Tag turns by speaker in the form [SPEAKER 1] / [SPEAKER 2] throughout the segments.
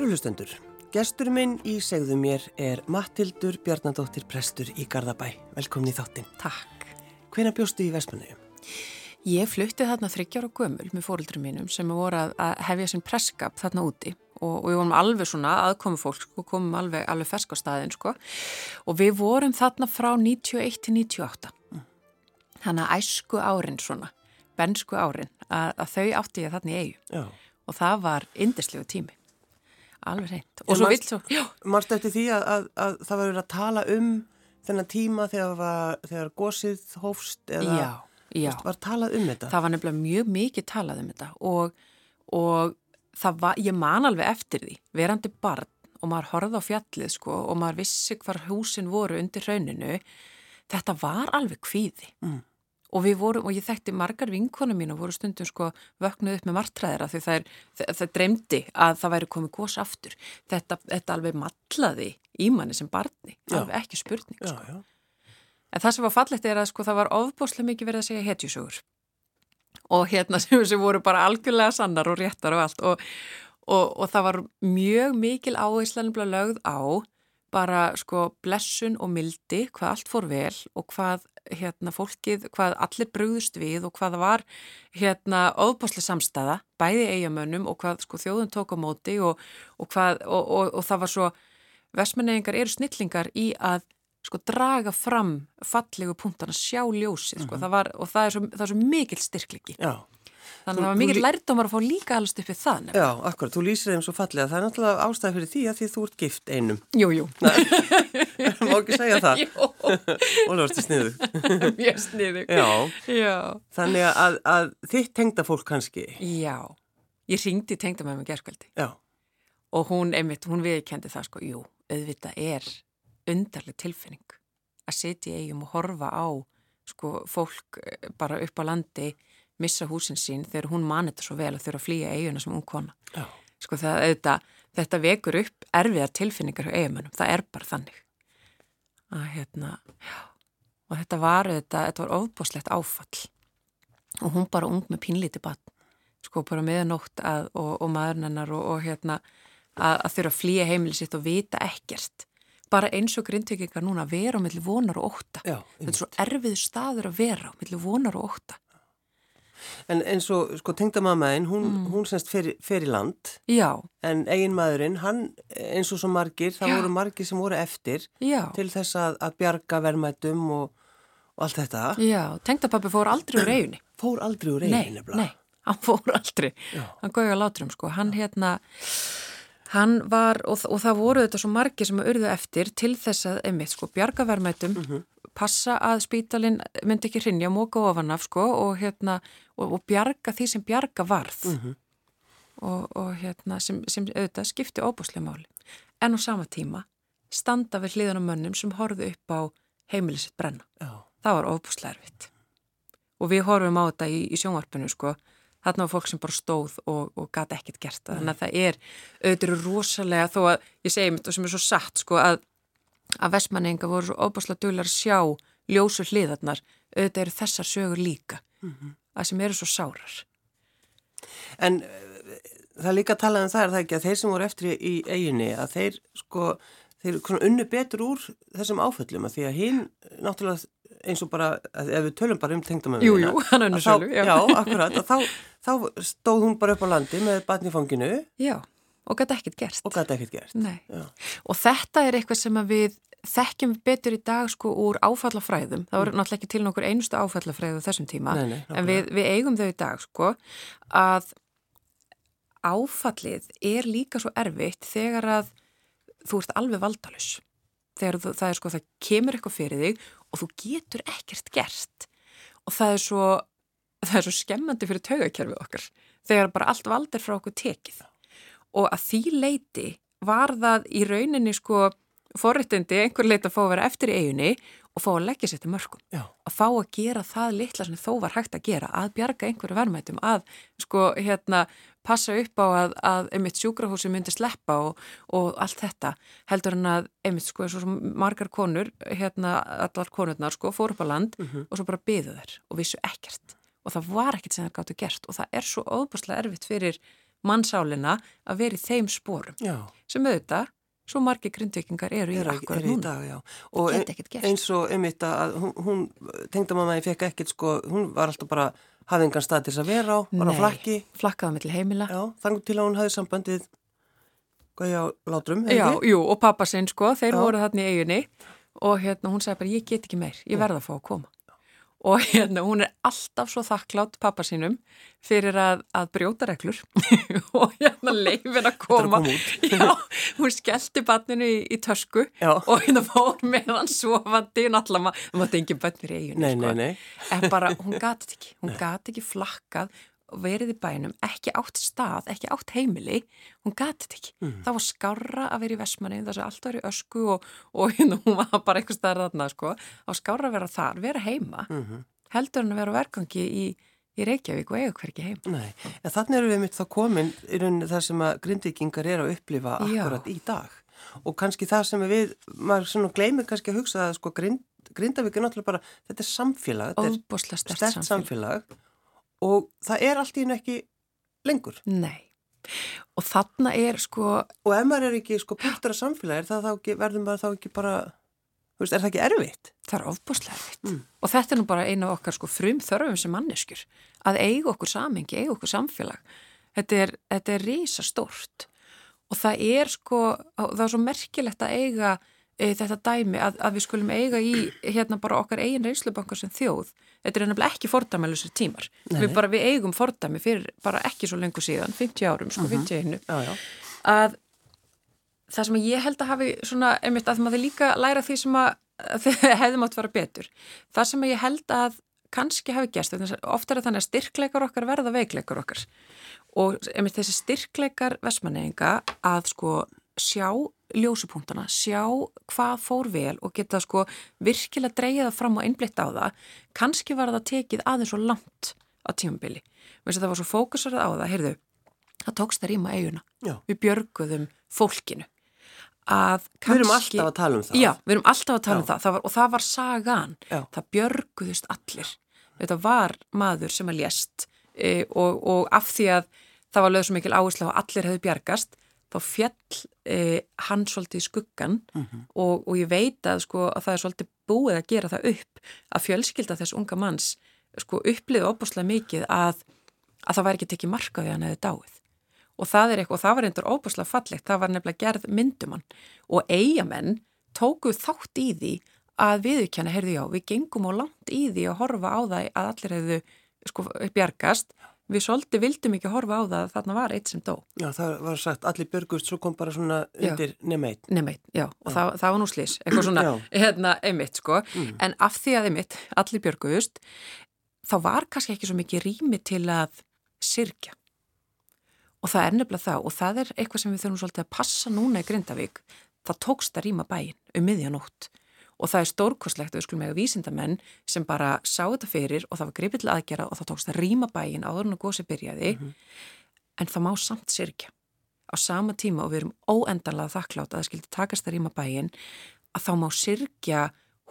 [SPEAKER 1] Kæru hlustendur, gestur minn í segðu mér er Mattildur Bjarnadóttir Prestur í Garðabæ. Velkomin í þáttinn.
[SPEAKER 2] Takk.
[SPEAKER 1] Hvena bjóstu í Vestmannu?
[SPEAKER 2] Ég flutti þarna þryggjar og gömul með fóröldrum mínum sem voru að, að hefja sem presskap þarna úti og, og við vorum alveg svona aðkomi fólk sko, komum alveg, alveg fersk á staðin sko og við vorum þarna frá 91 til 98. Mm. Þannig að æsku árin svona, bensku árin, að, að þau átti ég þarna í eigu
[SPEAKER 1] Já.
[SPEAKER 2] og það var indislegu tími. Alveg reynd. Og svo vilt svo, já.
[SPEAKER 1] Marstu eftir því að, að, að það var verið að tala um þennan tíma þegar, var, þegar gósið hófst eða
[SPEAKER 2] Já, já.
[SPEAKER 1] var talað um þetta?
[SPEAKER 2] Það var nefnilega mjög mikið talað um þetta og, og var, ég man alveg eftir því, verandi barn og maður horfði á fjallið sko og maður vissi hvar húsin voru undir rauninu, þetta var alveg kvíði.
[SPEAKER 1] Mm.
[SPEAKER 2] Og við vorum, og ég þekkti margar vinkonum mín og voru stundum sko vöknuð upp með martræðira því það, það dreymdi að það væri komið gós aftur. Þetta, þetta alveg matlaði í manni sem barni, alveg ekki spurning
[SPEAKER 1] Já,
[SPEAKER 2] sko.
[SPEAKER 1] já.
[SPEAKER 2] En það sem var fallegt er að sko það var ofbúslega mikið verið að segja hetjusögur og hérna sem, sem voru bara algjörlega sannar og réttar og allt og, og, og það var mjög mikil áherslanum lögð á bara sko blessun og mildi hvað allt fór vel og hvað hérna fólkið, hvað allir brugðust við og hvað var hérna ofbúslega samstæða, bæði eigamönnum og hvað sko þjóðun tók á móti og, og hvað, og, og, og það var svo vestmenneyingar eru snillingar í að sko draga fram fallegu punktana, sjá ljósið sko, það var, og það er, svo, það er svo mikil styrkliki
[SPEAKER 1] Já,
[SPEAKER 2] þannig að það var
[SPEAKER 1] lí-
[SPEAKER 2] lærdómar að fá líka alveg upp við það nefnilega.
[SPEAKER 1] já, akkurat, þú lýsir þeim svo fallega. Það er náttúrulega ástæði fyrir því að því þú ert gift einum.
[SPEAKER 2] Jú, jú
[SPEAKER 1] Má ekki segja það.
[SPEAKER 2] Jú,
[SPEAKER 1] Ólega varstu sniðu.
[SPEAKER 2] mjög sniðu
[SPEAKER 1] Já,
[SPEAKER 2] Já,
[SPEAKER 1] þannig að, að þitt tengda fólk kannski.
[SPEAKER 2] já Ég ringdi tengda með mig gerskvöldi
[SPEAKER 1] Já,
[SPEAKER 2] og hún, einmitt, hún viðkendi það sko, jú, auðvitað er undarleg tilfinning að sitja í eigum og horfa á sko, fólk eh, bara upp á landi missa húsin sín þegar hún mani þetta svo vel að þurfa að flýja eiguna sem ung kona.
[SPEAKER 1] já,
[SPEAKER 2] Sko það, auðvitað, þetta vekur upp erfiðar tilfinningar hjá eigamönnum, það er bara þannig. Að hérna, já, og þetta var auðvitað, þetta var ofbúslegt áfall og hún bara ung með pínlíti bann, sko bara meðanótt að, og, og maðurinn hennar og, og hérna að, að þurfa að flýja heimili sitt og vita ekkert. Bara eins og grindvikingar núna að vera á milli vonar og ótta.
[SPEAKER 1] já.
[SPEAKER 2] Þetta er svo erfið staður að vera á milli vonar og ótta.
[SPEAKER 1] En eins og, sko, tengda mammaðinn, hún, hún semst fer, fer í land,
[SPEAKER 2] Já,
[SPEAKER 1] en eigin maðurinn, hann, eins og svo margir, það
[SPEAKER 2] Já.
[SPEAKER 1] voru margir sem voru eftir
[SPEAKER 2] já.
[SPEAKER 1] til þess að, að bjarga verðmættum og, og allt þetta.
[SPEAKER 2] Já, tengdapappi fór aldrei úr eiginni.
[SPEAKER 1] Fór aldrei úr
[SPEAKER 2] Nei,
[SPEAKER 1] eigin, nefnilega.
[SPEAKER 2] nei, hann fór aldrei.
[SPEAKER 1] Já.
[SPEAKER 2] Hann góði að látrum, sko. Hann hérna, hann var, og, og það voru þetta svo margir sem að urðu eftir til þess að, einmitt, sko, bjarga verðmætum,
[SPEAKER 1] Mhm.
[SPEAKER 2] Passa að spítalinn myndi ekki hrinja, móka ofan af, sko, og hérna, og, og bjarga því sem bjarga varð.
[SPEAKER 1] Mhm.
[SPEAKER 2] Og, og hérna, sem, sem auðvitað skipti óbúslega máli. En á sama tíma standa við hliðan á mönnum sem horfðu upp á heimilisitt brenna
[SPEAKER 1] Já,
[SPEAKER 2] það var ofbúslega erfitt. Og við horfum á þetta í, í sjónvarpinu, sko. Þarna var fólk sem bara stóð og, og gati ekkert gert það. Þannig að það er auðvitað rosalega þó að ég segi mitt og sem er svo satt, sko, að, að vestmanninga voru svo ofbúslega duglar að sjá ljósu hliðarnar. Auðvitað eru þessar sögur líka, að sem eru svo sárar.
[SPEAKER 1] En uh, það líka að tala um það er það ekki að þeir sem voru eftir í, eiginni að þeir sko, þeir unnu betur úr þessum áföllum að því að hinn náttúrulega eins og bara, ef við tölum bara um tengdamöfina.
[SPEAKER 2] Jú, jú, hann unnur sölu, já.
[SPEAKER 1] Já, akkurat, þá, þá stóð hún bara upp á landi með batni í fanginu
[SPEAKER 2] Já, og gati ekkert gert.
[SPEAKER 1] og gæti ekkert gert.
[SPEAKER 2] Og þetta er eitthvað sem við þekkjum betur í dag sko úr áfallafræðum. Það voru náttúrulega ekki til nokkur einustu áfallafræðu þessum tíma.
[SPEAKER 1] Nei, nei,
[SPEAKER 2] en við, við eigum þau í dag sko að áfallið er líka svo erfitt þegar að þú ert alveg valdalus. Þegar þú, það er sko, það kemur eitthvað fyrir þig og þú getur ekkert gert. Og það er svo, það er svo skemmandi fyrir taugakerfið okkar. Þegar bara allt vald er frá okkur tekið. Og að því leiti var það í rauninni sko forréttindi einhver leiti að fá að vera eftir í eiginni og fá að leggja sér til mörgum.
[SPEAKER 1] Já.
[SPEAKER 2] Að fá að gera það litla sem þó var hægt að gera, að bjarga einhverju verðmætum, að sko hérna passa upp á að, að einmitt sjúkrahúsi myndi sleppa og, og allt þetta heldur en að einmitt sko margar konur, hérna allar konurnar sko fór upp á land og svo bara byðu þær og vissu ekkert og það var ekkert sem það gáttu gert og það er svo óbúslega erfitt fyrir mannsálina að vera í þeim spórum
[SPEAKER 1] Já.
[SPEAKER 2] sem auðvitað, svo margi grindvikingar eru í akkurat núna.
[SPEAKER 1] dag, já. Og
[SPEAKER 2] gert.
[SPEAKER 1] eins og einmitt að hún, hún tengdamamma ég fekk ekkert sko, hún var alltaf bara hafði engan stað til þess að vera á, bara á flakki.
[SPEAKER 2] flakkaða með til heimila.
[SPEAKER 1] Já, þannig til að hún hafði sambandið hvað ég á látrum,
[SPEAKER 2] Já, jú, og pappa sinn sko, þeir
[SPEAKER 1] Já.
[SPEAKER 2] voru þarna í eiginni og hérna hún sagði bara ég get ekki meir, ég verða að fá að koma. Og hérna hún er alltaf svo þakklátt pappa sínum fyrir að, að brjóta reglur og hérna leifin að koma.
[SPEAKER 1] koma út.
[SPEAKER 2] Já, hún skellti barninu í, í tösku
[SPEAKER 1] Já.
[SPEAKER 2] og hérna fór með hann sofandi, náttúrulega maður, engin bönnir í eiginni
[SPEAKER 1] Nei,
[SPEAKER 2] sko. En bara, hún gati ekki, hún gati ekki flakkað og verið í bænum, ekki átt stað, ekki átt heimili, hún gati þetta ekki.
[SPEAKER 1] Mm.
[SPEAKER 2] Það var skára að vera í Vestmanni, það sem allt var í ösku og, og hérna, hún var bara eitthvað staðar þarna, sko. Það var skára að vera þar, vera heima,
[SPEAKER 1] Mhm.
[SPEAKER 2] heldur hann að vera á verkangi í, í Reykjavík og eiga hverki heim.
[SPEAKER 1] Nei, en þannig erum við mitt þá komin í rauninni það sem að grindvikingar er að upplifa
[SPEAKER 2] Já.
[SPEAKER 1] akkurat í dag og kannski það sem við, maður svona gleymir kannski að hugsa að sko grind, Grindavík er náttúrulega bara, þetta er samfélag, þetta er
[SPEAKER 2] stert samfélag.
[SPEAKER 1] samfélag og það er allt í hennu ekki lengur
[SPEAKER 2] Nei. Og þarna er sko,
[SPEAKER 1] og ef maður er ekki sko partur af samfélagi er verður maður þá ekki bara, þú veist, er það ekki erfitt?
[SPEAKER 2] það er ofbúslega erfitt.
[SPEAKER 1] Mm.
[SPEAKER 2] Og þetta er nú bara eina af okkar sko frum þörfum sem manneskjur. Að eiga okkur samengi, eiga okkur samfélag. Þetta er, þetta er rísa stórt. Og það er sko, það er svo merkilegt að eiga þetta dæmi að, að við skulum eiga í hérna bara okkar eigin reynslubankar sem þjóð. Þetta er nefnilega ekki fordæmælusir tímar.
[SPEAKER 1] Nei,
[SPEAKER 2] Við bara, við eigum fordæmi fyrir bara ekki svo lengur síðan, 50 árum, sko, 51
[SPEAKER 1] Já, já.
[SPEAKER 2] að það sem ég held að hafi svona, einmitt að maður líka læra því sem að að þið hefðum átt að vera betur. Það sem ég held að kannski hafi gæst, ofta er þannig að styrkleikar okkar verða veikleikar okkar og einmitt þessi styrkleikar vestmanneinga að sko sjá ljósupunktana, sjá hvað fór vel og geta sko virkilega dreyja það fram og einblitt á það kannski var það tekið aðeins svo langt á tímabili. Veist að það var svo fókusarað á það, heyrðu, það tókst að rýma eiguna.
[SPEAKER 1] Já.
[SPEAKER 2] Við björguðum fólkinu. Að
[SPEAKER 1] Við erum
[SPEAKER 2] kannski-
[SPEAKER 1] alltaf að tala um það.
[SPEAKER 2] Já, við erum alltaf að tala um
[SPEAKER 1] Já.
[SPEAKER 2] það, það var, og það var sagan,
[SPEAKER 1] Já.
[SPEAKER 2] það björguðust allir. Þetta var maður sem að lést e, og, og af því að það var lögð svo mikil áherslu að allir hefðu bjargast, þá fjall e, hann svolítið í skuggan
[SPEAKER 1] Mhm.
[SPEAKER 2] og, og ég veit að, sko, að það er svolítið búið að gera það upp að fjölskylda þess unga manns sko, uppliði óbúslega mikið að, að það væri ekki tekið marka við hann hefði dáið. Og það er eitthvað, og það var eindur óbúslega fallegt, það var nefnilega gerð myndumann og eigamenn tókuð þátt í því að viðurkenna, heyrðu já, við gengum á langt í því að horfa á það að allir hefðu sko bjargast, við svolítið vildum ekki horfa á það að þarna var eitt sem dó.
[SPEAKER 1] Já, það var sagt, allir björgust, svo kom bara svona
[SPEAKER 2] Já.
[SPEAKER 1] undir nemeit.
[SPEAKER 2] Nefnveit, já, og það, það var nú slís, eitthvað svona,
[SPEAKER 1] Já.
[SPEAKER 2] hérna, einmitt, sko,
[SPEAKER 1] Mm.
[SPEAKER 2] en af því að einmitt, allir björguðust, þá var kannski ekki svo mikið rými til að sirkja. Og það er nefnilega það, og það er eitthvað sem við þurfum svolítið að passa núna í Grindavík, það tókst að rýma bæinn um miðjanótt. Og það er stórkoslegt að við skulum eiga vísindamenn sem bara sá þetta fyrir og það var gripið til aðgera og það tókst að rýma bæinn áður en gósi byrjaði, en það má samt sirkja á sama tíma og við erum óendanlega þakklátt að það skildi takast að rýma bæinn að þá má sirkja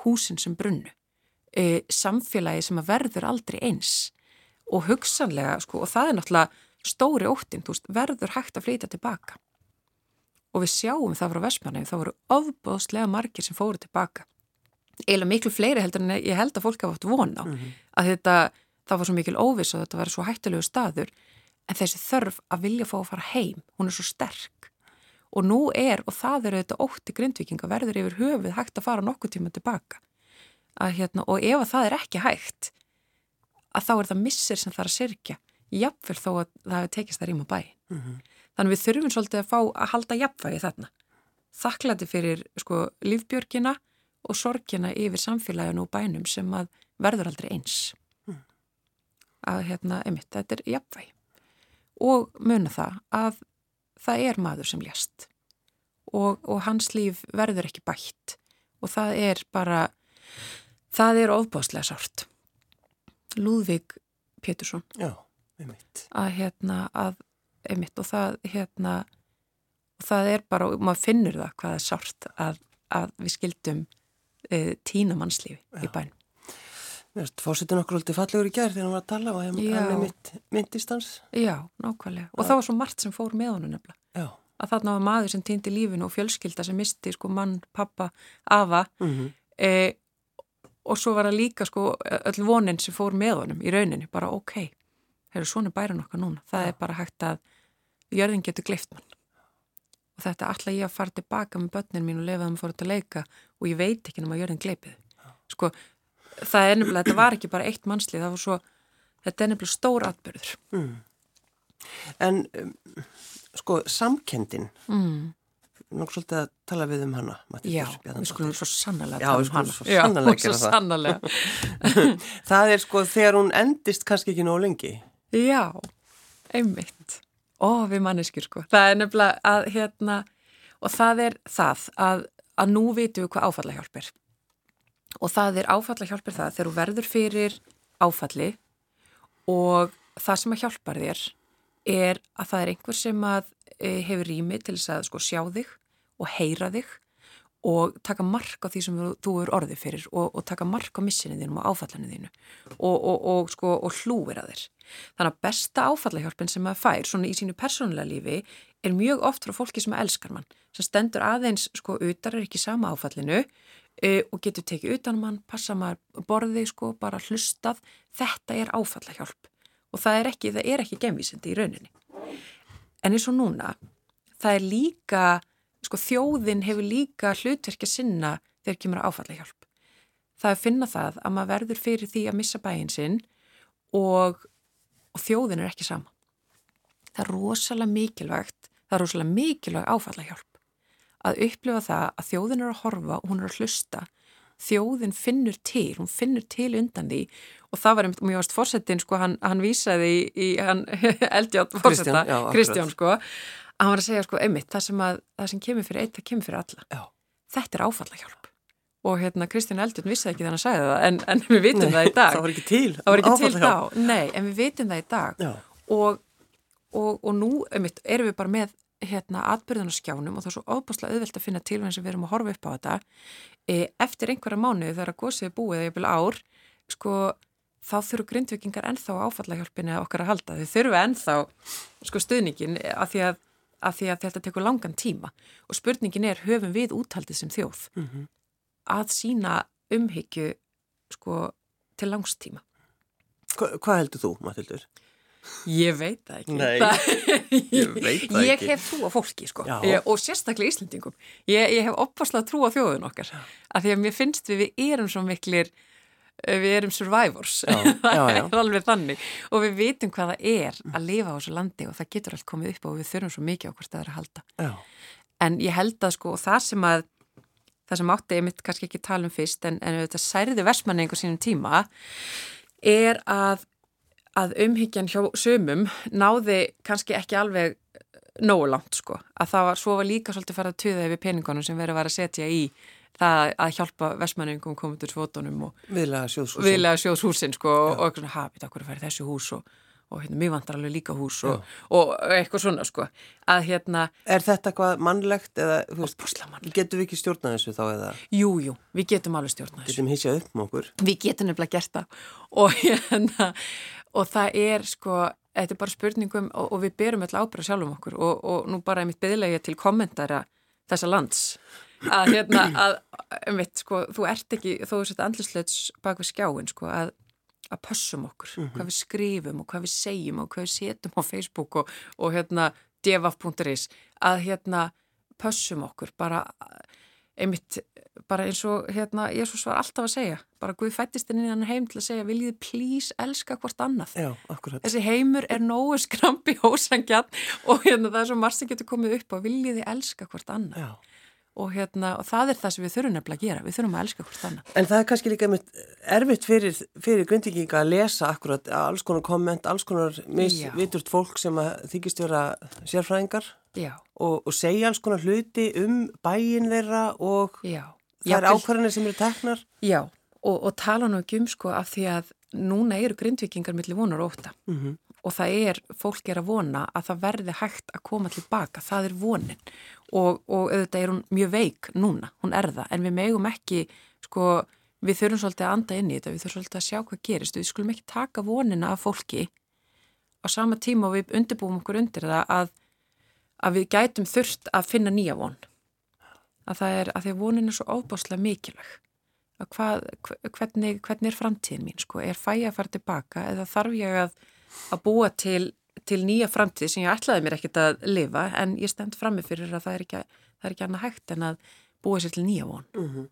[SPEAKER 2] húsin sem brunnu. E, samfélagi sem að verður aldrei eins. Og hugsanlega sko, og það er náttúrulega stóri óttin veist, verður hægt að flytja tilbaka. Og við sjáum það frá Vestmanni þá voru ofbóðslega margir sem fóru tilbaka eiginlega miklu fleiri heldur en ég held að fólk hafa átt von á. Að þetta, það var svo mikil óviss og þetta var svo hættulegu staður. En þessi þörf að vilja fá að fara heim, hún er svo sterk. Og nú er, og það eru þetta ótti grindvikinga verður yfir höfuð hægt að fara nokkuð tíma tilbaka. Að, hérna, og ef að það er ekki hægt að þá er það missir sem það er að sirkja jafnvel þó að það hefur tekist að rýma bæ. Þannig við þurfum svolítið að fá að halda jafnvægi þarna. Þakklæti fyrir sko lífbjörgina og sorgina yfir samfélaginu og bænum sem að verður aldrei eins. Að hérna, einmitt, þetta er jafnvægi. Og muna það að það er maður sem ljast og, og hans líf verður ekki bætt. Og það er bara það er ofbáslega sárt. Lúðvík Pétursson.
[SPEAKER 1] Já, einmitt.
[SPEAKER 2] að hérna að einmitt og það hérna og það er bara, og maður finnur það hvað er sárt að, að við skildum e, tína mannslífi í
[SPEAKER 1] Já.
[SPEAKER 2] bæn
[SPEAKER 1] Fórsetin okkur alltaf fallegur í gerð þegar hann var að tala og hann er myndistans.
[SPEAKER 2] Já, nákvæmlega. Og það var svo margt sem fór með honum nefnilega.
[SPEAKER 1] Já.
[SPEAKER 2] Að þarna var maður sem týndi lífinu og fjölskylda sem misti sko mann, pappa, afa
[SPEAKER 1] Mm -hmm.
[SPEAKER 2] e, og svo var það líka sko öll vonin sem fór með honum í rauninni, bara ok, það eru svona bæran okkar núna. Það
[SPEAKER 1] Já.
[SPEAKER 2] er bara hægt að jörðin getur gleift mann. Og þetta ætla ég að fara tilbaka með börnin mín og lefa þeim að fóra til að leika og ég veit ekki nema að jörðin gleipið. Sko, það er nefnilega, þetta var ekki bara eitt mannslið, það var svo, þetta er nefnilega stór atbyrður.
[SPEAKER 1] Mm. En um, sko, samkendin,
[SPEAKER 2] Mm.
[SPEAKER 1] nokkuð svolítið að tala við um hana. Matthildur
[SPEAKER 2] Já, við skulum svo sannlega
[SPEAKER 1] Já, við
[SPEAKER 2] um
[SPEAKER 1] skulum svo
[SPEAKER 2] Já,
[SPEAKER 1] sannarlega gera
[SPEAKER 2] svo
[SPEAKER 1] það.
[SPEAKER 2] sannarlega.
[SPEAKER 1] Það er sko þegar hún endist kannski ekki nóg lengi.
[SPEAKER 2] Já, einmitt. Ó, við manneskjur sko. Það er nefnilega að hérna, og það er það að, að nú vitum við hvað áfallahjálp er. Og það er áfallahjálp er það þegar þú verður fyrir áfalli og það sem að hjálpar þér er að það er einhver sem að e, hefur rými til þess að sko sjá þig og heyra þig og taka mark á því sem þú, þú er orðið fyrir og, og taka mark á missinu þínum og áfallinu þínu og, og, og, sko, hlúir að þér. Þannig að besta áfallahjálpin sem maður fær svona í sínu persónulega lífi er mjög oft frá fólki sem elskar mann, sem stendur aðeins sko utar er ekki sama áfallinu uh, og getur tekið utan um mann, passa maður borðið sko, bara hlustað, þetta er áfallahjálp og það er ekki, það er ekki gemvísindi í rauninni. En eins og núna, það er líka, sko þjóðin hefur líka hlutverkja sinna þegar kemur áfallahjálp. Það er að finna það að maður verður fyrir því að missa bæinn sinn og, og þjóðin er ekki sama. Það er rosalega mikilvægt, það er rosalega mikilvæg áfallahjálp að upplifa það að þjóðin er að horfa og hún er að hlusta. Þjóðin finnur til, hún finnur til undan því og það var einmitt, mjög ást fórsetin, sko, hann, hann vísaði í, í hann eldjátt fórseta,
[SPEAKER 1] Kristján,
[SPEAKER 2] sko, að hann var að segja, sko, einmitt, það sem, að, það sem kemur fyrir eitt, það kemur fyrir alla.
[SPEAKER 1] Já.
[SPEAKER 2] Þetta er áfallahjálp. Og hérna, Kristján Eldjátt vissaði ekki þannig að sagði það, en, en við vitum
[SPEAKER 1] Nei,
[SPEAKER 2] það í dag.
[SPEAKER 1] Það var ekki til.
[SPEAKER 2] Var ekki til þá, nei, en við vitum það í dag. Og, og, og nú einmitt, erum við bara með hérna, atbyrðan á skjánum og það er svo ofbáslega auðvelt að finna til sem við erum að horfa upp á þetta. E, eftir einhverja mánuði þegar að er búið eða jafnvel ár sko, þá þurfu grindvikingar ennþá áfallahjálpina okkar að halda, þau þurfu ennþá sko, stuðningin af því að, af því að þetta tekur langan tíma. Og spurningin er höfum við úthaldið sem þjóð?
[SPEAKER 1] Mhm.
[SPEAKER 2] Að sína umhyggju sko, til langstíma
[SPEAKER 1] Hva, hvað heldur þú, Matildur?
[SPEAKER 2] Ég veit það ekki.
[SPEAKER 1] Nei,
[SPEAKER 2] það,
[SPEAKER 1] ég veit það
[SPEAKER 2] ég
[SPEAKER 1] ekki.
[SPEAKER 2] hef trú á fólki, sko. Ég, og sérstaklega Íslendingum. Ég, ég hef opfaslega trú á þjóðun okkar. Af því að mér finnst við, við erum svo miklir, við erum survivors.
[SPEAKER 1] Já, já, já.
[SPEAKER 2] er alveg þannig. Og við vitum hvað það er að lifa á þessu landi og það getur allt komið upp og við þurfum svo mikið á hvort það er að halda.
[SPEAKER 1] Já.
[SPEAKER 2] En ég held að sko, það sem að, það sem átti ég mitt kannski ekki tala um fyrst, en, en þetta særði versmanni einhver sínum tíma, er að, að umhyggjan hjá sömum náði kannski ekki alveg nógu langt sko. Að það var, svo var líka svolítið farið að tuða yfir peningunum sem verið var að setja í það að hjálpa versmanningum til svotunum og
[SPEAKER 1] Viðlega sjóðshúsin.
[SPEAKER 2] sko og, og eitthvað svona, ha, við okkur að í þessu hús og, og hérna, mér vantar alveg líka hús og, og eitthvað svona sko. Að hérna,
[SPEAKER 1] Er þetta hvað mannlegt eða, þú veist,
[SPEAKER 2] Opaslega
[SPEAKER 1] getum við ekki stjórnað þessu þá eða?
[SPEAKER 2] Jú, jú, við getum alveg stjórnað þessu.
[SPEAKER 1] Getum hissjað upp með okkur?
[SPEAKER 2] við getum nefnilega gert það. Og, hérna, og það er sko, þetta er bara spurningum og, og við berum öll ábyrða sjálfum okkur og, og nú bara einmitt byðlega til kommentara þessa lands. Að hérna, að, einmitt, sko, þú ert ekki, þó þú sett andlislöts bak við skjáin, sko, að að pössum okkur, hvað við skrifum og hvað við segjum og hvað við setjum á Facebook og, og hérna devaf.is að hérna pössum okkur bara einmitt bara eins og hérna Jésús var alltaf að segja bara Guð fættist inn í hann heim til að segja viljið please elska hvort annað?
[SPEAKER 1] Já,
[SPEAKER 2] þessi heimur er nógu skrampi ósangjarn og hérna það er svo margt sem getur komið upp og viljið þið elska hvort annað?
[SPEAKER 1] Já.
[SPEAKER 2] Og hérna og það er það sem við þurfum nefnilega að gera við þurfum að elska hvort annað.
[SPEAKER 1] En það er kannski líka erfitt fyrir, fyrir grindvikinga að lesa akkurat alls konar komment, alls konar
[SPEAKER 2] Já.
[SPEAKER 1] misviturt fólk sem þykist vera sérfræðingar
[SPEAKER 2] já,
[SPEAKER 1] og, og segja alls konar hluti um bæin þeirra og
[SPEAKER 2] já.
[SPEAKER 1] Það er
[SPEAKER 2] Jafnvel-
[SPEAKER 1] ákvarðanir sem eru teknar.
[SPEAKER 2] Já, og, og tala nú ekki um sko af því að núna eru grindvikingar millir vonar óta
[SPEAKER 1] Mm
[SPEAKER 2] og það er, fólk er að vona að það verði hægt að koma tilbaka, það er vonin og, og auðvitað er hún mjög veik núna, hún er það, en við megum ekki sko við þurfum svolítið að anda inn í þetta, við þurfum svolítið að sjá hvað gerist, við skulum ekki taka vonina af fólki á sama tíma og við undirbúum okkur undir það að, að við gætum þurft að finna nýja von. Að það er að því að vonin er svo óbáslega mikilvæg. Að hvað, hvernig, hvernig er framtíðin mín sko, er fæ að fara tilbaka eða þarf ég að, að búa til, til nýja framtíð sem ég ætlaði mér ekkert að lifa en ég stend frammi fyrir að það er ekki, það er ekki annað hægt en að búa sér til nýja von mm -hmm.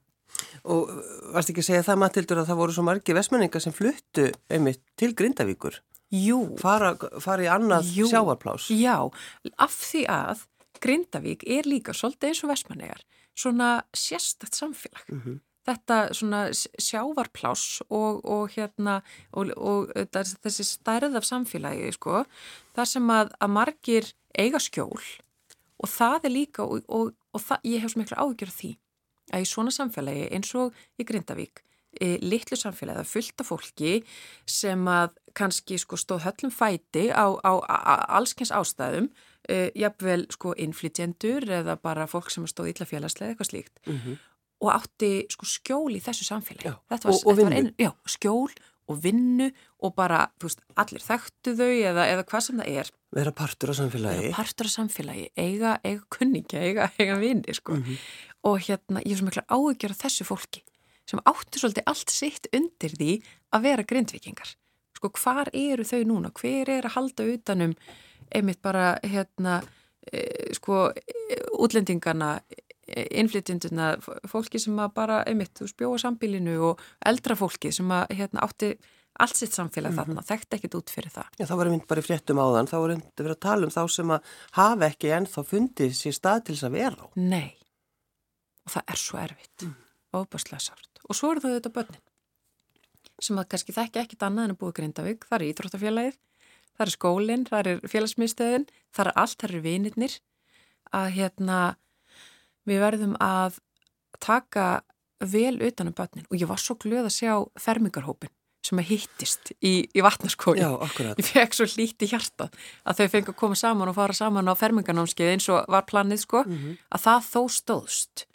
[SPEAKER 1] Og varst ekki að segja það Matildur að það voru svo margi vesmenningar sem fluttu einmitt til Grindavíkur?
[SPEAKER 2] Jú.
[SPEAKER 1] Fara, fara í annað Jú. sjáarplás?
[SPEAKER 2] Já, af því að Grindavík er líka svolítið eins og vesmenningar, svona sérstætt samfélag. Mm -hmm. Þetta svona sjávarplás og, og hérna og, og þessi stærð af samfélagi sko, þar sem að, að margir eiga skjól og það er líka og, það, ég hef svo miklu áhugjör því að í svona samfélagi eins og í Grindavík e, litlu samfélagi að fullta fólki sem að kannski sko, stóð höllum fæti á, á, á allskens ástæðum e, jafnvel sko inflytjendur eða bara fólk sem stóð illa félagslega eitthvað slíkt mm -hmm. Og átti sko skjól í þessu samfélagi.
[SPEAKER 1] Já, var, og, og vinnu.
[SPEAKER 2] já, skjól og vinnu og bara, þú veist, allir þekktu þau eða, eða hvað sem það er.
[SPEAKER 1] Vera partur á samfélagi.
[SPEAKER 2] Vera partur á samfélagi, eiga, eiga kunningja eiga, eiga vinni, sko. Mm -hmm og hérna ég er svo mikla áhugjör af þessu fólki sem áttu svolítið allt sitt undir því að vera grindvikingar sko hvar eru þau núna? Hver er að halda utanum einmitt bara hérna e, sko útlendingarna innflytjunduna, fólki sem að bara einmitt spjóa sambílinu og eldra fólki sem að hérna átti allt sitt samfélag mm -hmm. þarna, þekkt ekkit út fyrir það.
[SPEAKER 1] Já, það var einmitt bara í fréttum áðan, þá var einmitt að vera að tala um þá sem að hafa ekki ennþá fundið sér stað til þess að vera á.
[SPEAKER 2] Nei, og það er svo erfitt mm. ofbáslega sárt og svo eru þau þetta börnin sem að kannski þekki ekkit annað en að búa Grindavík, það er Íþróttafélagið það er skólinn, það er félagsmiðstöðin það er allt, það eru vinirnir að hérna við verðum að taka vel utan um börnin og ég var svo glöð að sjá fermingarhópin sem að hittist í, í vatnarskóli ég fekk svo lítið hjarta að þau fengi að koma saman og fara saman á fermingarnámskeið eins og var planið sko mm -hmm. að það þó stóðst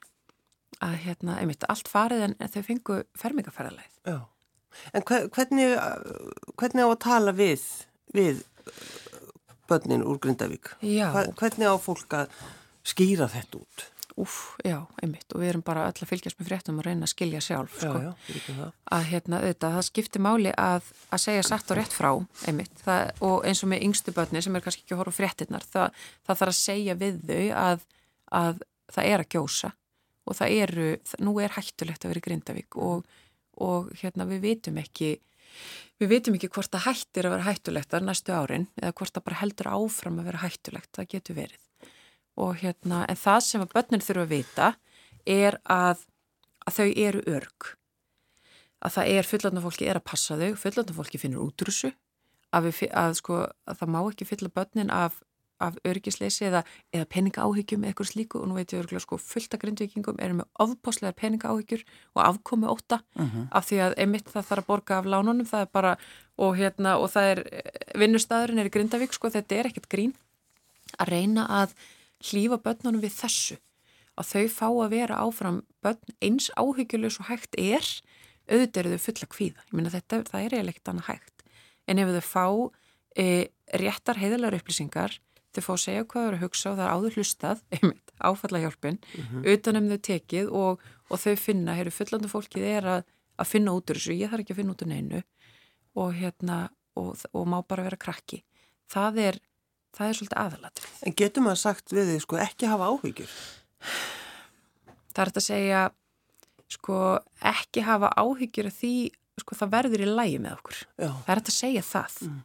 [SPEAKER 2] að hérna, einmitt, allt farið en þau fengu fermingaferðarleið.
[SPEAKER 1] Já, en hvernig, hvernig á að tala við, við börnin úr Grindavík?
[SPEAKER 2] Já.
[SPEAKER 1] Hvernig á fólk að skýra þetta út?
[SPEAKER 2] Úf, já, einmitt, og við erum bara öll að fylgjast með fréttum og reyna að skilja sjálf,
[SPEAKER 1] sko. Já, já,
[SPEAKER 2] að hérna, auðvitað, það skiptir máli að, að segja satt og rétt frá, einmitt, það, og eins og með yngstu börni sem er kannski ekki að horfa fréttinnar, það, það þarf að segja við þau að, að það er að gjósa. Og það eru, nú er hættulegt að vera í Grindavík og, og hérna við vitum ekki við vitum ekki hvort það hættir að vera hættulegt að næstu árin eða hvort það bara heldur áfram að vera hættulegt, það getur verið og hérna, en það sem að börnin þurfa að vita er að, að þau eru örg að það er fullandar fólki er að passa þau, fullandar fólki finnur útrúsu að, við, að sko að það má ekki fylla börnin af af örgisleysi eða, eða peningaáhyggjum eða eitthvað slíku og nú veit ég örgulega sko fullt af grindvikingum erum með ofbáslega peningaáhyggjur og afkomi óta uh mhm. -huh. af því að emitt það þarf að borga af lánunum það er bara og hérna og það er vinnustæðurinn er í Grindavík sko þetta er ekkert grín að reyna að hlýfa börnunum við þessu að þau fá að vera áfram börn eins áhyggjuleg svo hægt er auðvitað eru þau fulla kvíða. Ég minna þetta það er eiginlega ekkert annað hægt. En ef þau fá e, réttar heiðalega upplýsingar þau fá að segja hvað þau eru að hugsa og það er áður hlustað, einmitt, áfallahjálpin mm -hmm. utanum þau tekið og, og þau finna, hér er fullandu fólkið er að, að finna út úr þessu, ég þarf ekki að finna út úr neinu og hérna og, og má bara vera krakki. Það er, það er svolítið aðalatrið
[SPEAKER 1] En getur maður sagt við þið, sko, ekki hafa áhyggjur?
[SPEAKER 2] Það er þetta að segja sko, ekki hafa áhyggjur því, sko, það verður í lægi með okkur
[SPEAKER 1] Já.
[SPEAKER 2] það er þetta að segja það mm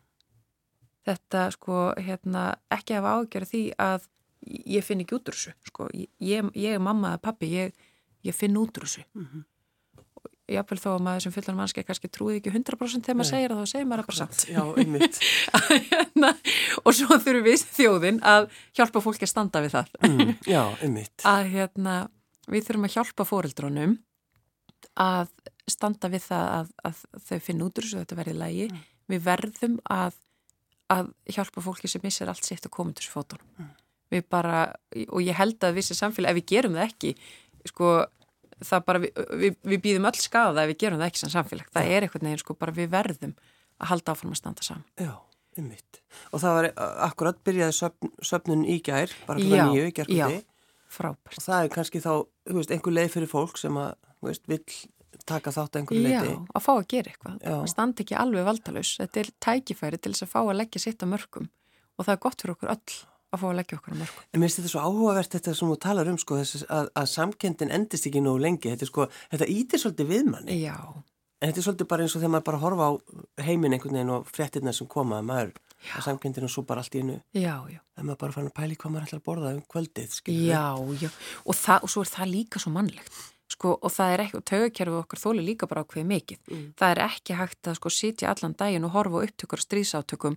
[SPEAKER 2] þetta sko hérna ekki hafa ágjörð því að ég finn ekki út úr þessu sko ég, ég er mamma eða pappi, ég, ég finn út úr þessu mm -hmm. Jáfnveil þó að maður sem fullan mannski kannski trúið ekki 100% þegar maður segir það þá segir maður bara samt
[SPEAKER 1] Já, einmitt
[SPEAKER 2] hérna, og svo þurfum við þjóðin að hjálpa fólki að standa við það
[SPEAKER 1] mm, Já, einmitt
[SPEAKER 2] að hérna við þurfum að hjálpa fóreldrónum að standa við það að, að þau finn út úr þessu þetta verði lægi mm. við verðum að að hjálpa fólki sem missir allt sitt að koma til þessu fótunum. Mm. Við bara, og ég held að vissi samfélag, ef við gerum það ekki, sko, það bara, við, við, við býðum öll skada ef við gerum það ekki sem samfélag. Það er einhvern veginn sko bara við verðum að halda áfram að standa saman.
[SPEAKER 1] Já, um mitt. Og það var akkurat byrjaði söfn, söfnun í gær, bara fyrir nýju, gerðkvöldi.
[SPEAKER 2] Já, frábært.
[SPEAKER 1] Og það er kannski þá, þú veist, einhver leið fyrir fólk sem að, þú veist, vill taka þátt að einhverju leiti.
[SPEAKER 2] Já, að fá að gera eitthvað. Það standi ekki alveg valdalus. Þetta er tækifæri til þess að fá að leggja sitt á mörgum og það er gott fyrir okkur öll að fá að leggja okkur á mörgum.
[SPEAKER 1] En mér finnst þetta svo áhugavert þetta sem þú talar um sko þess að, að samkendin endist ekki nú lengi. Þetta sko, þetta ítir svolítið við manni.
[SPEAKER 2] Já.
[SPEAKER 1] En þetta er svolítið bara eins og þegar maður bara horfa á heiminn einhvern veginn og frettirna sem koma að maður að samkendinu svo bara allt í innu.
[SPEAKER 2] Já, já.
[SPEAKER 1] Það maður bara fann að pæli hvað maður ætlar að borða um kvöldið,
[SPEAKER 2] skilur. Já, já. Og, það, og svo er það líka svo mannlegt. Sko, og það er ekki, og taugakerfið okkar þóli líka bara ákveði mikið. Mm. Það er ekki hægt að sko sitja allan daginn og horfa upptökur strísátökum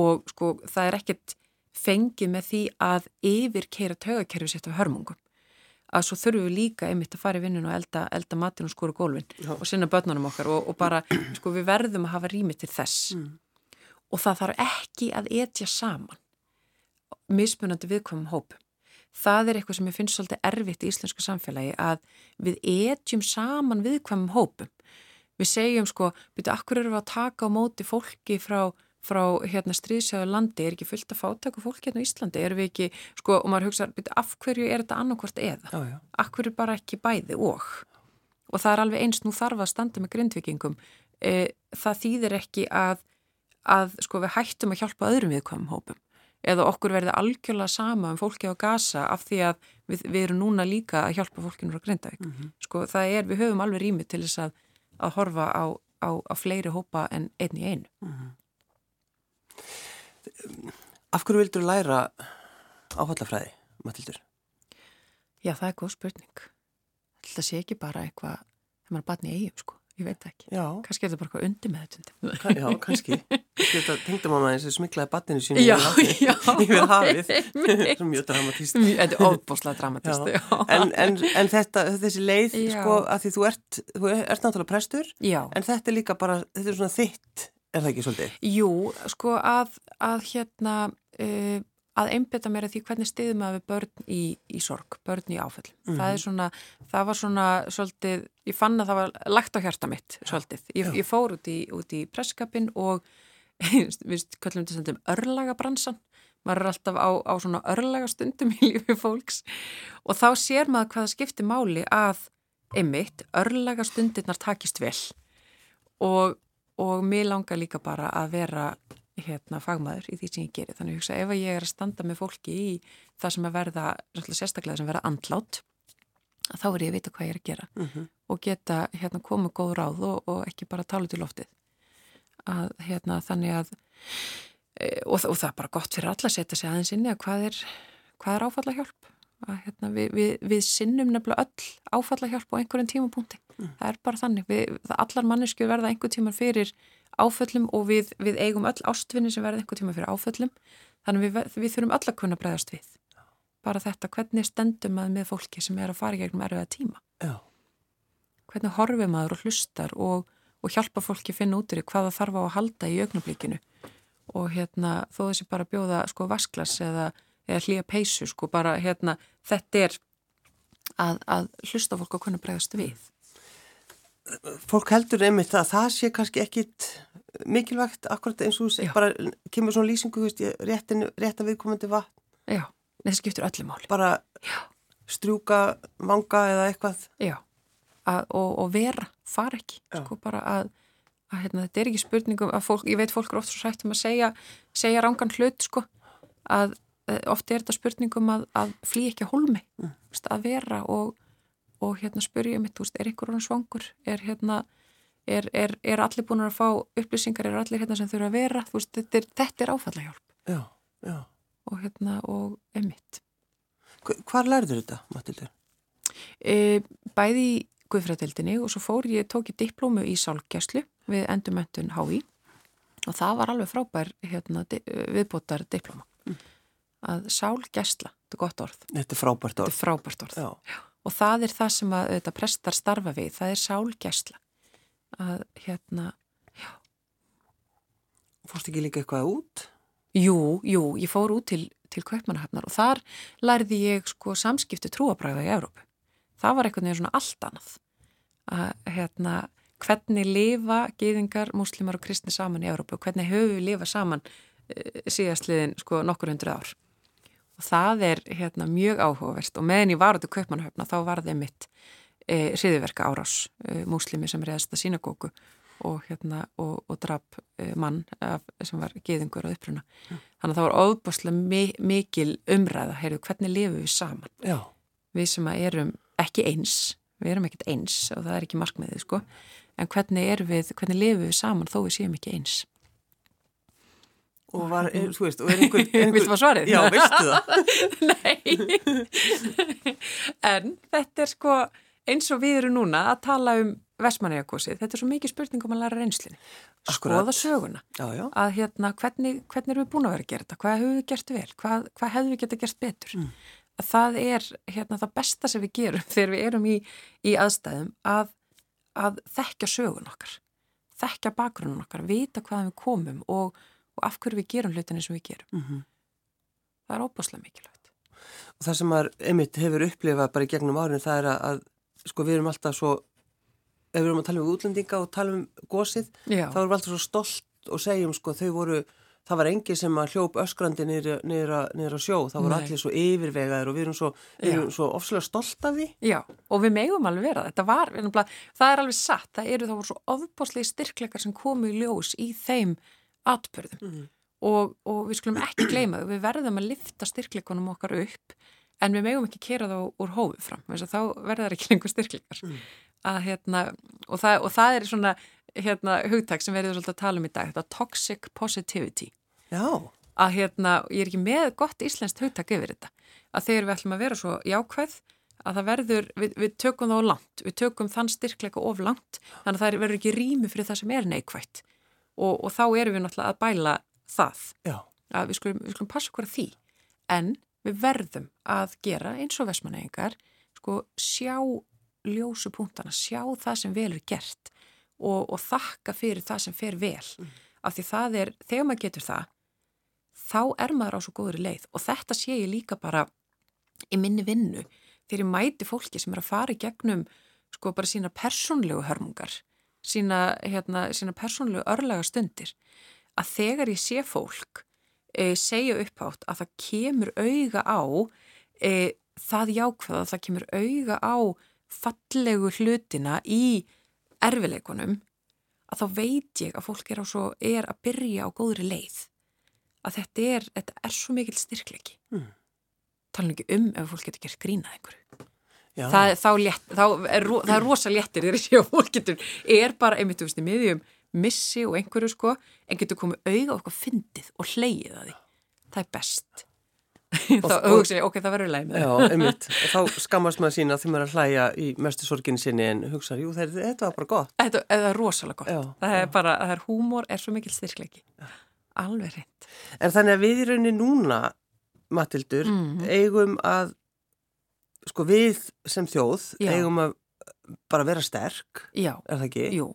[SPEAKER 2] og sko það er ekkert fengið með því að yfir keira taugakerfið sitt af hörmungum að svo þurfum við líka einmitt að fara í vinnun og elda, elda matin og skóra gólfin Já. og sinna börnunum okkar og, og bara sko við verðum að hafa rými til þess mm. og það þarf ekki að etja saman mismunandi viðkvæmum hópum það er eitthvað sem ég finnst svolítið erfitt í íslensku samfélagi að við etjum saman viðkvæmum hópum við segjum sko, byrju, akkur eru við að taka á móti fólki frá frá hérna stríðsjáðu landi, er ekki fullt að fátaka fólk hérna í Íslandi, er við ekki sko, og maður hugsa, af hverju er þetta annarkvort eða, já, já. af hverju bara ekki bæði og, og það er alveg eins nú þarf að standa með grindvikingum e, það þýðir ekki að að sko við hættum að hjálpa öðrum viðkvæmum hópum, eða okkur verði algjörlega sama um fólki á gasa af því að við, við erum núna líka að hjálpa fólkinu frá grindavík, mm -hmm. sko það er við höfum alveg rými til þess að, að horfa á, á, á fleiri hópa en einn í einu. Mm -hmm.
[SPEAKER 1] Af hverju vildur læra áhaldafræði, Matildur?
[SPEAKER 2] Já, það er góð spurning. Það sé ekki bara eitthvað, þegar maður er batni í eigum, sko. Ég veit ekki.
[SPEAKER 1] Já.
[SPEAKER 2] Kannski er þetta bara eitthvað undir með þetta.
[SPEAKER 1] Já, kannski. Þetta tengda mamma eins og smiklaði batninu sínu
[SPEAKER 2] já, já.
[SPEAKER 1] yfir hafið. Það er mjög dramatíst.
[SPEAKER 2] Þetta er óbúslega dramatíst, já.
[SPEAKER 1] En, en, en þetta, þessi leið, sko, að því þú ert, þú ert náttúrulega prestur.
[SPEAKER 2] Já.
[SPEAKER 1] En þetta er líka bara, þetta er svona þitt Er það ekki svolítið?
[SPEAKER 2] Jú, sko að, að hérna uh, að einbeta mér að því hvernig stiðum að við börn í, í sorg, börn í áfell. Mm -hmm. Það er svona, það var svona svolítið, ég fann að það var lagt á hjarta mitt svolítið. Ég, ég fór út í, í presskapin og við kallum þetta sem örlagabransan. Maður er alltaf á, á svona örlagastundum í lífi fólks og þá sér maður hvaða skiptir máli að einmitt örlagastundirnar takist vel og og mér langar líka bara að vera hérna fagmaður í því sem ég gerir þannig að hugsa ef ég er að standa með fólki í það sem að verða, sérstaklega sem verða andlátt, þá er ég að vita hvað ég er að gera. Mm -hmm. og geta hérna koma góð ráð og, og ekki bara tala til loftið. Að hérna þannig að e, og, og það er bara gott fyrir alla að setja sig aðeins inni að hvað er, hvað er áfalla hjálp að hérna, við, við, við sinnum nefnilega öll áfallahjálp á einhverjum tímapunkti. Mm. það er bara þannig, við, allar mannesku verða einhver tíma fyrir áföllum og við, við eigum öll ástvinni sem verða einhver tíma fyrir áföllum. Þannig við þurfum öll að kunna bregðast við. Bara þetta, hvernig stendum maður með fólki sem er að fara í gegnum erfiða tíma?
[SPEAKER 1] Já.
[SPEAKER 2] hvernig horfið maður og hlustar og, og hjálpa fólki að finna út í hvaða þarf á að halda í augnablíkinu og hérna þó þessi bara bjóða sko vasklas eða eða hlýja peysu sko bara hérna þetta er að, að hlusta fólk að kunna bregðast við.
[SPEAKER 1] Fólk heldur einmitt að það sé kannski ekkit mikilvægt akkurat eins og þú bara kemur svona lýsingu veist, réttin, rétt að viðkomandi vatn.
[SPEAKER 2] Já, það skiptur öllum máli.
[SPEAKER 1] Bara Já. strjúka manga eða eitthvað.
[SPEAKER 2] Já, að, og, og vera, far ekki, Já. sko bara að að hérna, þetta er ekki spurningum að fólk, ég veit fólk er oft svo sætt um að segja, segja rángan hlut sko, að Eh, ofti er þetta spurningum að, að flý ekki að holmi, mm. að vera og, og hérna spyrja mitt, er hann svangur, er hérna er, er, er allir búin að fá upplýsingar, er allir hérna sem þurfa að vera veist, þetta er, er áfallahjálp
[SPEAKER 1] já, já.
[SPEAKER 2] og hérna og emitt
[SPEAKER 1] Hvar lærður þetta, Matildur?
[SPEAKER 2] E, bæði í Guðfræðildinni og svo fór ég, tók ég diplómu í sálgjæslu við endumöntun HÍ og það var alveg frábær hérna, viðbótar diplóma að sálgæsla, þetta er gott orð.
[SPEAKER 1] Þetta er frábært orð.
[SPEAKER 2] Þetta er frábært orð. Og það er það sem að þetta prestar starfa við, það er sálgæsla. Að hérna, já.
[SPEAKER 1] Fórst ekki líka eitthvað út?
[SPEAKER 2] Jú, jú, ég fór út til, til Kaupmannahafnar og þar lærði ég sko samskipti trúabræða í Európu. það var einhvern veginn svona allt annað að hérna hvernig lifa geyðingar, múslimar og kristni saman í Európa og hvernig höfum við lifa saman e, síðastliðin sko nokkur hundru ár og það er hérna mjög áhugavert. Og meðan ég var út í Kaupmannhöfna þá var það mitt e, hriðiverka árás e, múslimi sem reyðast að sínagóku og, hérna, og, og drap e, mann af, sem var geyðingur á uppruna. Mm. þannig að það var óbúslega mi mikil umræða, heyrðu hvernig lifum við saman?
[SPEAKER 1] Já.
[SPEAKER 2] við sem erum ekki eins við erum ekkert eins og það er ekki markmiðið sko. En hvernig við, hvernig lifum við saman þó við séum ekki eins
[SPEAKER 1] og var, er, þú veist, og er einhver, einhver
[SPEAKER 2] Viltu maður svarið?
[SPEAKER 1] Já, veistu það?
[SPEAKER 2] Nei en þetta er sko eins og við erum núna að tala um Vestmanniðakosið, þetta er svo mikið spurning um að læra reynslinni, skoða söguna
[SPEAKER 1] já, já.
[SPEAKER 2] að hérna hvernig, hvernig erum við búin að vera að gera þetta, hvað hefur við gert vel hvað, hvað hefur við geta gert betur
[SPEAKER 1] Mm.
[SPEAKER 2] að það er hérna það besta sem við gerum þegar við erum í, í aðstæðum að, að þekkja sögun okkar þekkja bakgrunnum okkar, vita hvaðan við komum og, og af hverju við gerum hlutinni sem við gerum.
[SPEAKER 1] Mm
[SPEAKER 2] það er óbúslega mikilvægt.
[SPEAKER 1] Og það sem maður einmitt hefur upplifað bara í gegnum árin það er að, að sko við erum alltaf svo ef við erum að tala um útlendinga og tala um gósið
[SPEAKER 2] Já,
[SPEAKER 1] þá erum við alltaf svo stolt og segjum sko þau voru, það var engi sem að hljóp öskrandi niður á sjó, það voru allir svo yfirvegaðir og við erum svo, svo ofslega stolt af því.
[SPEAKER 2] Já, og við megum alveg vera þetta var, það er alveg satt. Það eru þá voru svo ofbóðslegi styrkleikar sem komu í ljós í þeim atbyrðum
[SPEAKER 1] Mhm.
[SPEAKER 2] og, og við skulum ekki gleyma þau, við verðum að lifta styrkleikunum okkar upp en við megum ekki kera þá úr hófið fram. Þá verða það ekki lengur styrkleikar.
[SPEAKER 1] Mm.
[SPEAKER 2] að hérna, og það, og það er svona hérna hugtak sem verður svolítið að tala um í dag, þetta toxic positivity.
[SPEAKER 1] Já,
[SPEAKER 2] að hérna, ég er ekki með gott íslenskt hugtak yfir þetta, að þegar við ætlum að vera svo jákvæð, að það verður við, við tökum það á langt, við tökum þann styrkleika of langt, þannig að það verður ekki rými fyrir það sem er neikvætt og, og þá erum við náttúrulega að bæla það,
[SPEAKER 1] já,
[SPEAKER 2] að við skulum, við skulum passa okkur að því, en við verðum að gera eins og vesmaneyingar, sko sjá ljósu punktana, sjá það sem vel er gert og, og þakka fyrir það sem fer vel, af því það er, þegar maður getur það, þá er maður á svo góðri leið. Og þetta sé ég líka bara í minni vinnu þegar ég mæti fólki sem er að fara í gegnum sko bara sína persónlegu hörmungar sína, hérna, sína persónlegu örlaga stundir að þegar ég sé fólk e, segja upphátt að það kemur auga á e, það jákvæða, það kemur auga á fallegu hlutina í erfileikunum að þá veit ég að fólk er, svo, er að byrja á góðri leið að þetta er, þetta er svo mikil styrkleiki
[SPEAKER 1] Mm.
[SPEAKER 2] tala ekki um ef fólk getur gert grínað einhverju. Það, er- þá létt, þá er, ro- það er rosa léttir þegar sé að fólk getur er bara einmitt, þú veist, í miðjum missi og einhverju sko, en getur komið og eitthvað fyndið og hleyið að því. Það er best. Þá
[SPEAKER 1] og-
[SPEAKER 2] hugsa ég, ok, það verður leið með
[SPEAKER 1] Já, einmitt. Og þá skammast maður sína þegar maður er að hlæja í mestu sorginni sinni en hugsa, jú, þetta, þetta var bara gott.
[SPEAKER 2] þetta það er rosalega gott.
[SPEAKER 1] Já,
[SPEAKER 2] það er
[SPEAKER 1] já.
[SPEAKER 2] bara, það er húmor, er svo mikil styrkleiki. Alveg reynd
[SPEAKER 1] En þannig að við í rauninni núna, Matildur,
[SPEAKER 2] Mhm.
[SPEAKER 1] eigum að, sko við sem þjóð,
[SPEAKER 2] Já.
[SPEAKER 1] eigum að bara vera sterk,
[SPEAKER 2] já,
[SPEAKER 1] er það ekki?
[SPEAKER 2] Jú.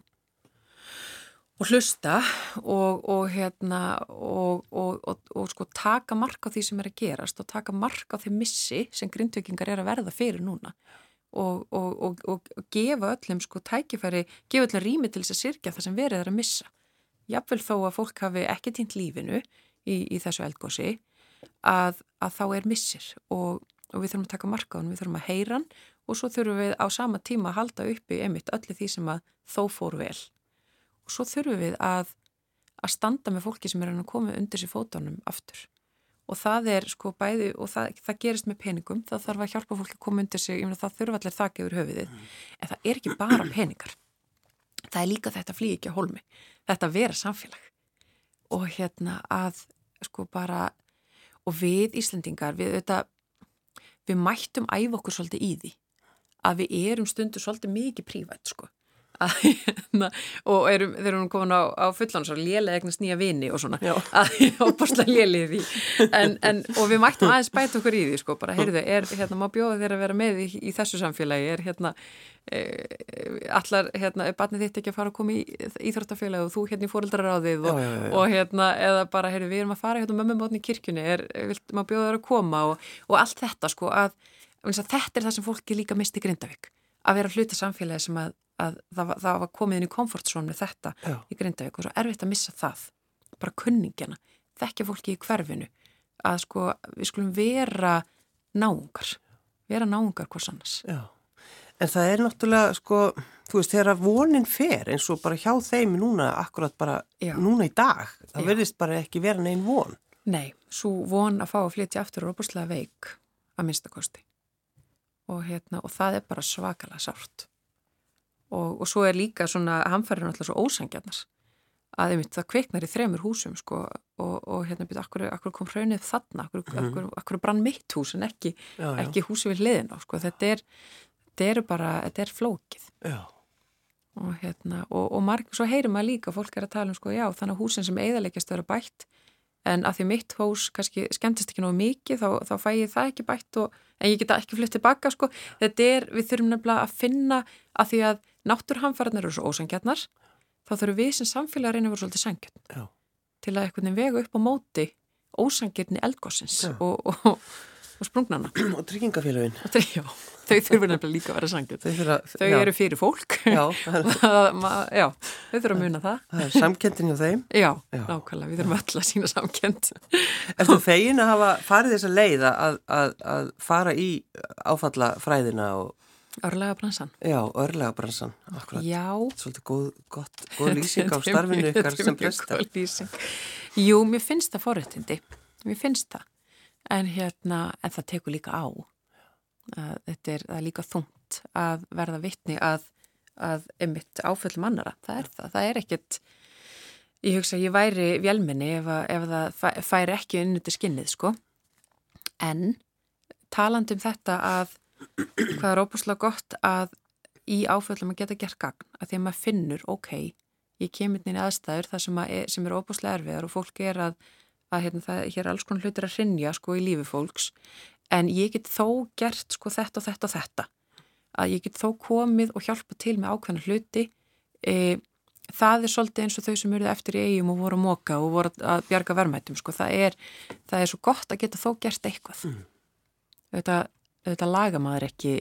[SPEAKER 2] Og hlusta og, og hérna og, og, og, og sko taka mark á því sem er að gerast og taka mark á því missi sem grindvikingar er að verða fyrir núna og, og, og gefa öllum sko tækifæri, gefa öllum rými til þess að sirkja það sem verið er að missa. Jafnvel þó að fólk hafi ekki týnt lífinu í, í þessu eldgósi að, að þá er missir og, og við þurfum að taka mark á hann, við þurfum að heyra hann og svo þurfum við á sama tíma að halda uppi einmitt öllu því sem að þó fór vel. Og svo þurfum við að, að standa með fólki sem er að koma undir sér fótunum aftur. Og það er sko bæði, og það, það gerist með peningum, það þarf að hjálpa fólki að koma undir sig, ég meina það þurfa allir þakka yfir höfuðið. En það er ekki bara peningar. Það er líka þetta flýi ekki að hólmi. Þetta vera samfélag. Og hérna að sko bara, og við Íslendingar, við auðvitað, við mættum æfa okkur svolítið í því að við erum stundur svolítið mikið prívætt sko og erum, þeir eru komin á, á fullan svo lélega eignast nýja vini og svona að opasla lélið því. En, en, og við mættum aðeins bæta okkur í því sko, bara heyrðu, er, hérna, má bjóða þér að vera með í, í þessu samfélagi, er hérna e, allar, hérna, er barnið þitt ekki að fara að koma í íþróttafélagi og þú hérna í fóreldraráðið og, og hérna, eða bara, heyrðu, við erum að fara hérna mömmumotni í kirkjunni, er, vilt, má bjóða þér að koma? Og, og allt þetta sko, að, þetta er það sem fólki líka misti Grindavík að vera hluta samfélagi sem að, að það, það var komið inn í komfortzón með þetta
[SPEAKER 1] Já.
[SPEAKER 2] í Grindavík og svo erfitt að missa það bara kunningina, þekkja fólki í hverfinu að sko við skulum vera náungar vera náungar hvers annars.
[SPEAKER 1] Já, en það er náttúrulega sko, þú veist, þegar vonin fer eins og bara hjá þeim núna akkurat bara
[SPEAKER 2] Já.
[SPEAKER 1] núna í dag það verðist bara ekki vera neinn von.
[SPEAKER 2] Nei, svo von að fá að flytja aftur og opuslega veik að minnstakosti og, hérna, og það er bara svakalega sárt og, og svo er líka svona hamfærin alltaf svo ósangjarnar að einmitt það kveiknar í þremur húsum sko, og, og hérna byrja, akkur, akkur kom hraunið þarna, akkur,
[SPEAKER 1] Mhm.
[SPEAKER 2] akkur, akkur brann mitt hús en ekki,
[SPEAKER 1] já, já.
[SPEAKER 2] ekki húsi við hliðin á sko. þetta er, þetta er bara, þetta er flókið
[SPEAKER 1] Já,
[SPEAKER 2] og hérna, og, og marg, svo heyrir maður líka fólk er að tala um sko, já, þannig að húsin sem eðaleggjast vera bætt, en að því mitt hús kannski skemmtist ekki nógu mikið þá, þá fæ ég það ekki bætt og en ég geta ekki flutt tilbaka, sko, þetta er við þurfum nefnilega að finna að því að náttúrhamfæranar eru svo ósangjarnar þá þurfum við sem samfélag að reyna að vera svolítið sangjarn til að veginn vega upp á móti ósangjarni eldgossins og, og, og sprungnana
[SPEAKER 1] og tryggingafélagin
[SPEAKER 2] þau, já, þau þurfum nefnilega líka að vera sangjarn
[SPEAKER 1] þau, þurfa,
[SPEAKER 2] þau eru fyrir fólk.
[SPEAKER 1] Já, er,
[SPEAKER 2] já, þau þurfum að muna það.
[SPEAKER 1] Það er samkendin hjá þeim.
[SPEAKER 2] Já,
[SPEAKER 1] Já.
[SPEAKER 2] nákvæmlega, við þurfum öll að sína samkend
[SPEAKER 1] Ertu fegin að hafa farið þessa leið að, að, að fara í áfallafræðina og
[SPEAKER 2] Árlega bransan
[SPEAKER 1] já, örlega bransan akkurat,
[SPEAKER 2] Já.
[SPEAKER 1] Svolítið góð, gott, góð lýsing á
[SPEAKER 2] er
[SPEAKER 1] starfinu ykkar
[SPEAKER 2] þetta er
[SPEAKER 1] sem
[SPEAKER 2] mjög góð lýsing. Jú, mér finnst það forréttindi. Mér finnst það En hérna, en það tekur líka á. Að Þetta er, er líka þungt að verða vitni að, að einmitt áföllum annara Það er það, það er ekkit Ég hugsa að ég væri vélminni ef, ef það fæ- færi ekki unniti skinnið, sko. En talandi um þetta að hvað er óbúslega gott að í áföllum að geta gert gagn að því að maður finnur, ok, ég kemur inn í aðstæður það sem, að, er- sem er óbúslega erfiðar og fólk er að, að hérna, það, hér er alls konar hlutir að hrinja sko í lífi fólks. En ég get þó gert sko þetta og þetta og þetta. Að ég get þó komið og hjálpa til með ákveðna hluti. E, það er svolítið eins og þau sem eruð eftir í eigum og voru að móka og voru að bjarga verðmættum sko, það er, það er svo gott að geta þó gert eitthvað.
[SPEAKER 1] Mm.
[SPEAKER 2] þetta, þetta laga maður ekki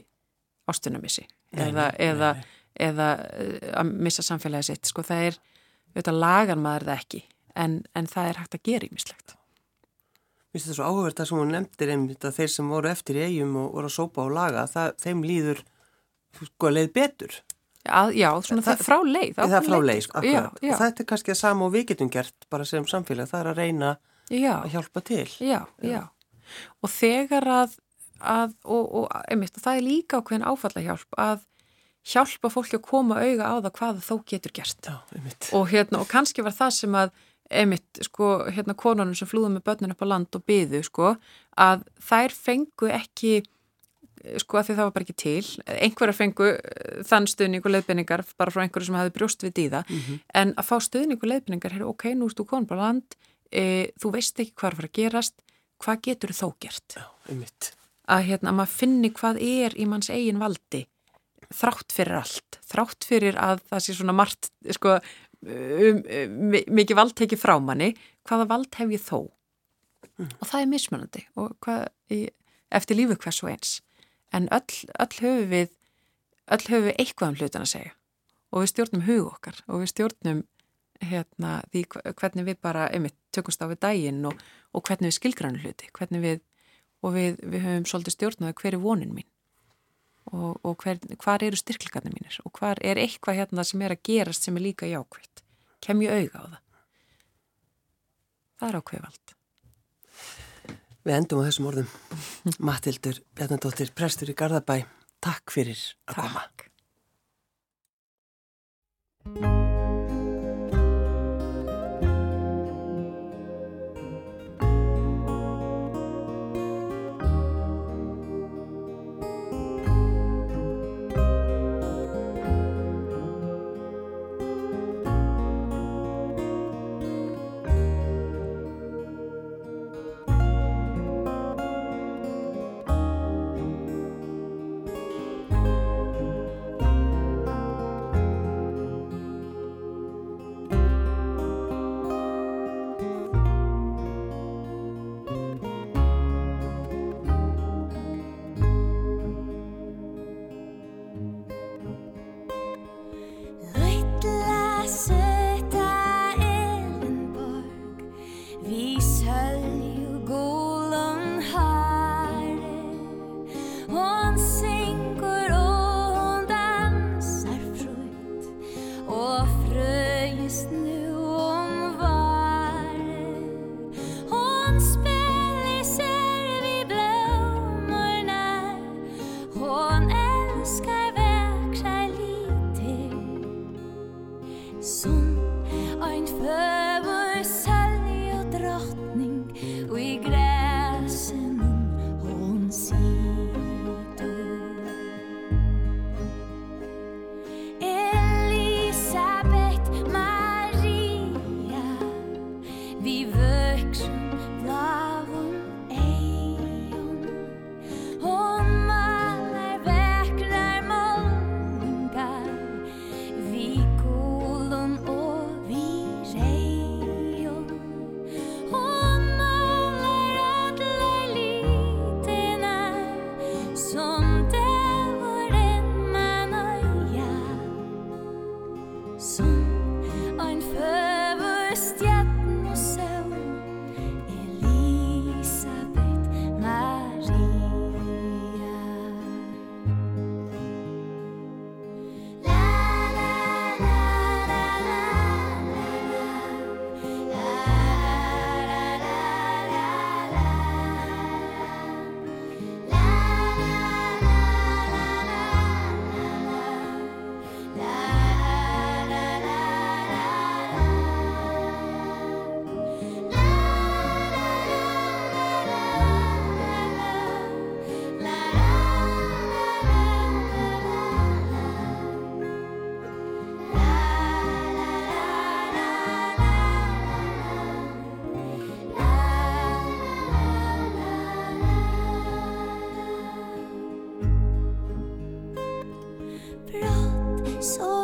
[SPEAKER 2] ástunamissi eða, eða, eða eh, að missa samfélagi sitt sko. Það er, þetta lagar maður það ekki en, en það er hægt að gera ímislegt
[SPEAKER 1] Mér finnst það svo áhugavert að sem hún nefndir einmitt að þeir sem voru eftir í eigum og voru að sópa og laga, það, þeim líður sko leið betur.
[SPEAKER 2] Já, já svona
[SPEAKER 1] Það-
[SPEAKER 2] það, frá leið
[SPEAKER 1] Það er frá leið,
[SPEAKER 2] sko. já,
[SPEAKER 1] Og þetta er kannski að sama og við getum gert bara sem samfélag, það er að reyna
[SPEAKER 2] já,
[SPEAKER 1] að hjálpa til.
[SPEAKER 2] já, já og þegar að, að og, og, einmitt, það er líka ákveðin áfallahjálp að hjálpa fólki að koma auga á það hvað það þó getur gert
[SPEAKER 1] Já, einmitt.
[SPEAKER 2] og, hérna, og kannski var það sem að einmitt, sko, hérna konunum sem flúðum með börnin upp á land og byðu, sko, að þær fengu ekki sko að því það var bara ekki til einhverja fengu eh, þann stuðning og leiðbynningar bara frá einhverju sem hefði brjóst við dýða
[SPEAKER 1] Mhm.
[SPEAKER 2] en að fá stuðning og leiðbynningar er ok, nú erst þú konun bara land e, þú veist ekki hvað er að fara að gerast hvað getur þú þó gert
[SPEAKER 1] Já, einmitt.
[SPEAKER 2] að hérna að maður finni hvað er í manns eigin valdi þrátt fyrir allt, þrátt fyrir að það sé svona margt sko, um, um, mi- mikið vald tekið frá manni, hvaða vald hef ég þó? Og það er mismunandi og hvað, í, eftir lífu hvers og eins. En öll, öll höfum við öll höfum við eitthvað um hlutin að segja. Og við stjórnum hug okkar og við stjórnum hérna, því hvernig við bara einmitt tökumst á við daginn og, og hvernig við skilgrænum hluti hvernig við, og við, við höfum svolítið stjórnaði hver er vonin mín og, og hver, hvar eru styrklegarnir mínir? Og hvar er eitthvað hérna sem er að gerast sem er líka jákvægt kem ég auga á það? Það er ákveðvald
[SPEAKER 1] Við endum á þessum orðum. Matildur Bjarnadóttir, prestur í Garðabæ, takk fyrir að koma.
[SPEAKER 3] So